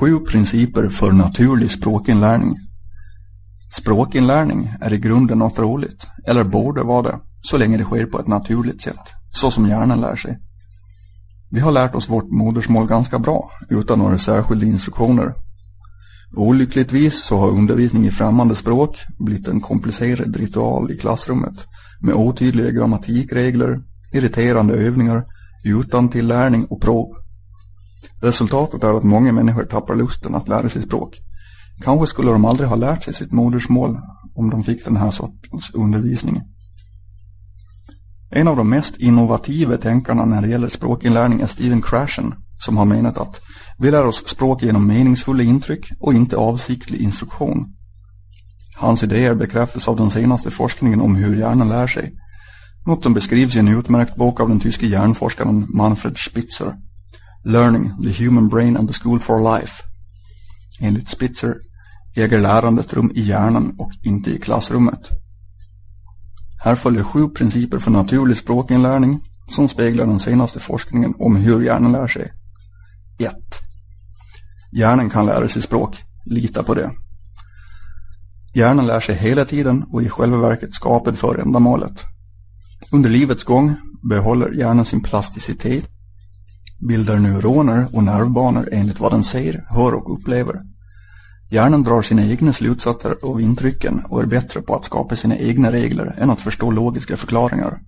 Sju principer för naturlig språkinlärning. Språkinlärning är i grunden något roligt, eller borde vara det, så länge det sker på ett naturligt sätt, så som hjärnan lär sig. Vi har lärt oss vårt modersmål ganska bra, utan några särskilda instruktioner. Olyckligtvis så har undervisning i främmande språk blivit en komplicerad ritual i klassrummet med otydliga grammatikregler, irriterande övningar, utan tillärning och prov. Resultatet är att många människor tappar lusten att lära sig språk. Kanske skulle de aldrig ha lärt sig sitt modersmål om de fick den här sortens undervisning. En av de mest innovativa tänkarna när det gäller språkinlärning är Steven Krashen som har menat att vi lär oss språk genom meningsfulla intryck och inte avsiktlig instruktion. Hans idéer bekräftas av den senaste forskningen om hur hjärnan lär sig. Något som beskrivs i en utmärkt bok av den tyske hjärnforskaren Manfred Spitzer. Learning, the Human Brain and the School for Life. Enligt Spitzer äger lärandet rum i hjärnan och inte i klassrummet. Här följer sju principer för naturlig språkinlärning som speglar den senaste forskningen om hur hjärnan lär sig. 1. Hjärnan kan lära sig språk. Lita på det. Hjärnan lär sig hela tiden och är i själva verket skapad för ändamålet. Under livets gång behåller hjärnan sin plasticitet, bildar neuroner och nervbanor enligt vad den ser, hör och upplever. Hjärnan drar sina egna slutsatser av intrycken och är bättre på att skapa sina egna regler än att förstå logiska förklaringar.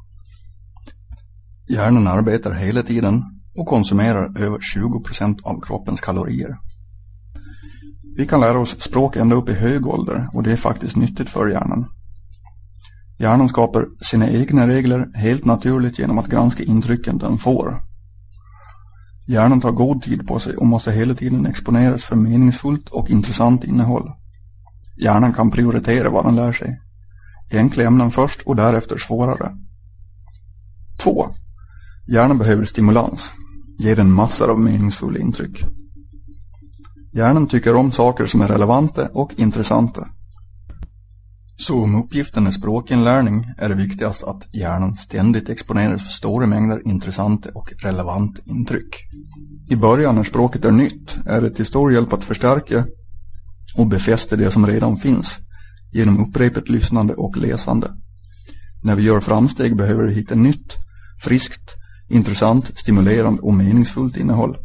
Hjärnan arbetar hela tiden och konsumerar över 20% av kroppens kalorier. Vi kan lära oss språk ända upp i hög ålder och det är faktiskt nyttigt för hjärnan. Hjärnan skapar sina egna regler helt naturligt genom att granska intrycken den får. Hjärnan tar god tid på sig och måste hela tiden exponeras för meningsfullt och intressant innehåll. Hjärnan kan prioritera vad den lär sig. Enkla ämnen först och därefter svårare. 2. Hjärnan behöver stimulans. Ge den massor av meningsfulla intryck. Hjärnan tycker om saker som är relevanta och intressanta. Så om uppgiften är språkinlärning är det viktigast att hjärnan ständigt exponeras för stora mängder intressanta och relevanta intryck. I början när språket är nytt är det till stor hjälp att förstärka och befästa det som redan finns genom upprepat lyssnande och läsande. När vi gör framsteg behöver vi hitta nytt, friskt, intressant, stimulerande och meningsfullt innehåll.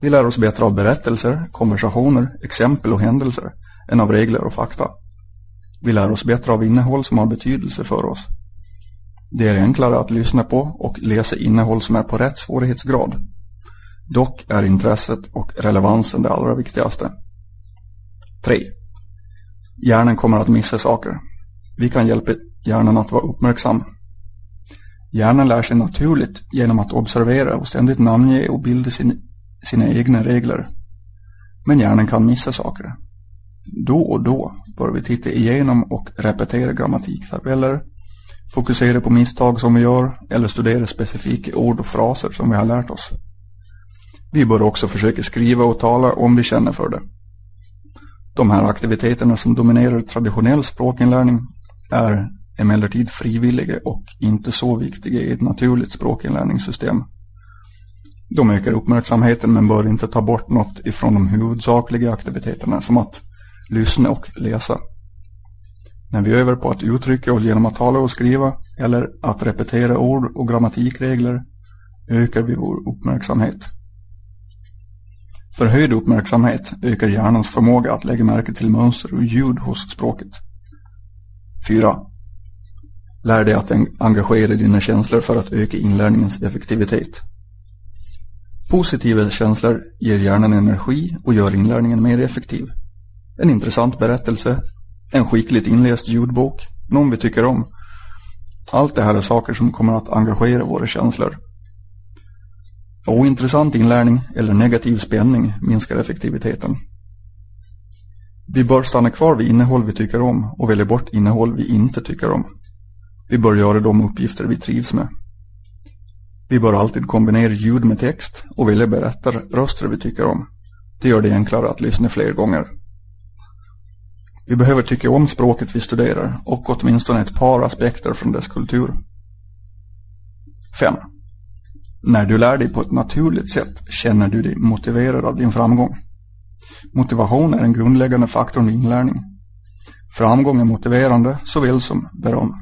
Vi lär oss bättre av berättelser, konversationer, exempel och händelser än av regler och fakta. Vi lär oss bättre av innehåll som har betydelse för oss. Det är enklare att lyssna på och läsa innehåll som är på rätt svårighetsgrad. Dock är intresset och relevansen det allra viktigaste. 3. Hjärnan kommer att missa saker. Vi kan hjälpa hjärnan att vara uppmärksam. Hjärnan lär sig naturligt genom att observera och ständigt namnge och bilda sin, sina egna regler. Men hjärnan kan missa saker. Då och då bör vi titta igenom och repetera grammatiktabeller, fokusera på misstag som vi gör eller studera specifika ord och fraser som vi har lärt oss. Vi bör också försöka skriva och tala om vi känner för det. De här aktiviteterna som dominerar traditionell språkinlärning är emellertid frivilliga och inte så viktiga i ett naturligt språkinlärningssystem. De ökar uppmärksamheten men bör inte ta bort något ifrån de huvudsakliga aktiviteterna som att lyssna och läsa. När vi övar på att uttrycka oss genom att tala och skriva eller att repetera ord och grammatikregler ökar vi vår uppmärksamhet. Förhöjd uppmärksamhet ökar hjärnans förmåga att lägga märke till mönster och ljud hos språket. 4. Lär dig att engagera dina känslor för att öka inlärningens effektivitet. Positiva känslor ger hjärnan energi och gör inlärningen mer effektiv. En intressant berättelse, en skickligt inläst ljudbok, någon vi tycker om. Allt det här är saker som kommer att engagera våra känslor. Ointressant inlärning eller negativ spänning minskar effektiviteten. Vi bör stanna kvar vid innehåll vi tycker om och välja bort innehåll vi inte tycker om. Vi bör göra de uppgifter vi trivs med. Vi bör alltid kombinera ljud med text och välja berättarröster vi tycker om. Det gör det enklare att lyssna fler gånger. Vi behöver tycka om språket vi studerar och åtminstone ett par aspekter från dess kultur. 5. När du lär dig på ett naturligt sätt känner du dig motiverad av din framgång. Motivation är en grundläggande faktor i inlärning. Framgång är motiverande såväl som beröm.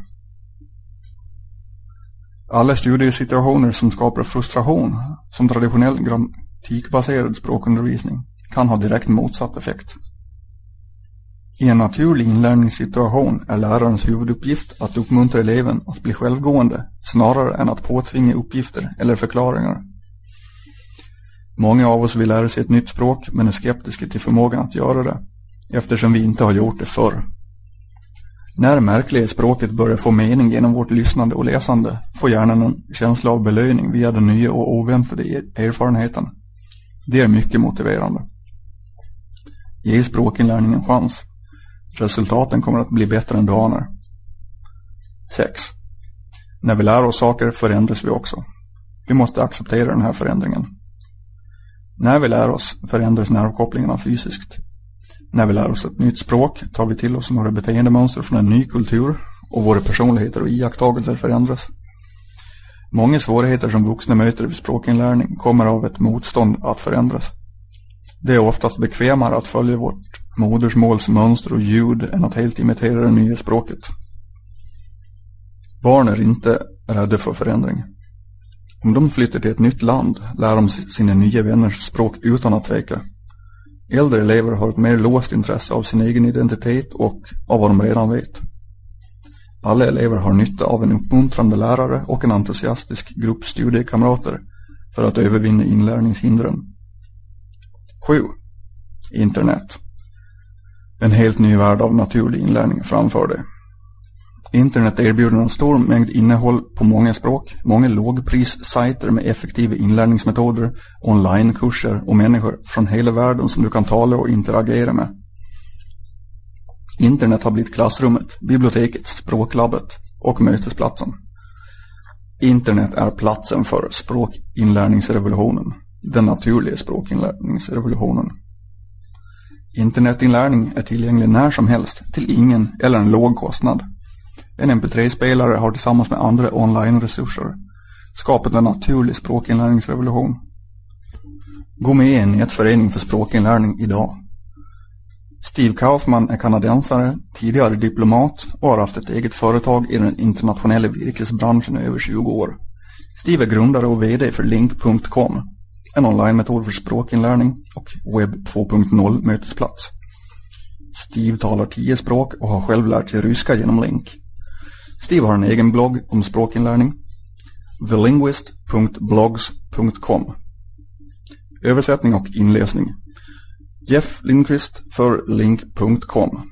Alla studiesituationer som skapar frustration, som traditionell grammatikbaserad språkundervisning, kan ha direkt motsatt effekt. I en naturlig inlärningssituation är lärarens huvuduppgift att uppmuntra eleven att bli självgående snarare än att påtvinga uppgifter eller förklaringar. Många av oss vill lära sig ett nytt språk men är skeptiska till förmågan att göra det eftersom vi inte har gjort det förr. När märkliga språket börjar få mening genom vårt lyssnande och läsande får hjärnan en känsla av belöning via den nya och oväntade erfarenheten. Det är mycket motiverande. Ge språkinlärning en chans. Resultaten kommer att bli bättre än du anar. 6. När vi lär oss saker förändras vi också. Vi måste acceptera den här förändringen. När vi lär oss förändras nervkopplingarna fysiskt. När vi lär oss ett nytt språk tar vi till oss några beteendemönster från en ny kultur och våra personligheter och iakttagelser förändras. Många svårigheter som vuxna möter vid språkinlärning kommer av ett motstånd att förändras. Det är oftast bekvämare att följa vårt modersmåls mönster och ljud än att helt imitera det nya språket. Barn är inte rädda för förändring. Om de flyttar till ett nytt land lär de sina nya vänners språk utan att tveka. Äldre elever har ett mer låst intresse av sin egen identitet och av vad de redan vet. Alla elever har nytta av en uppmuntrande lärare och en entusiastisk grupp studiekamrater för att övervinna inlärningshindren. 7. Internet. En helt ny värld av naturlig inlärning framför dig. Internet erbjuder en stor mängd innehåll på många språk, många lågprissajter med effektiva inlärningsmetoder, onlinekurser och människor från hela världen som du kan tala och interagera med. Internet har blivit klassrummet, biblioteket, språklabbet och mötesplatsen. Internet är platsen för språkinlärningsrevolutionen, den naturliga språkinlärningsrevolutionen. Internetinlärning är tillgänglig när som helst till ingen eller en låg kostnad. En mp3-spelare har tillsammans med andra online-resurser skapat en naturlig språkinlärningsrevolution. Gå med i en nätförening för språkinlärning idag. Steve Kaufman är kanadensare, tidigare diplomat och har haft ett eget företag i den internationella virkesbranschen i över 20 år. Steve är grundare och VD för Link.com, en online-metod för språkinlärning och webb 2.0 mötesplats. Steve talar tio språk och har själv lärt sig ryska genom Link. Steve har en egen blogg om språkinlärning. thelinguist.blogs.com Översättning och inläsning. Jeff Lindqvist för link.com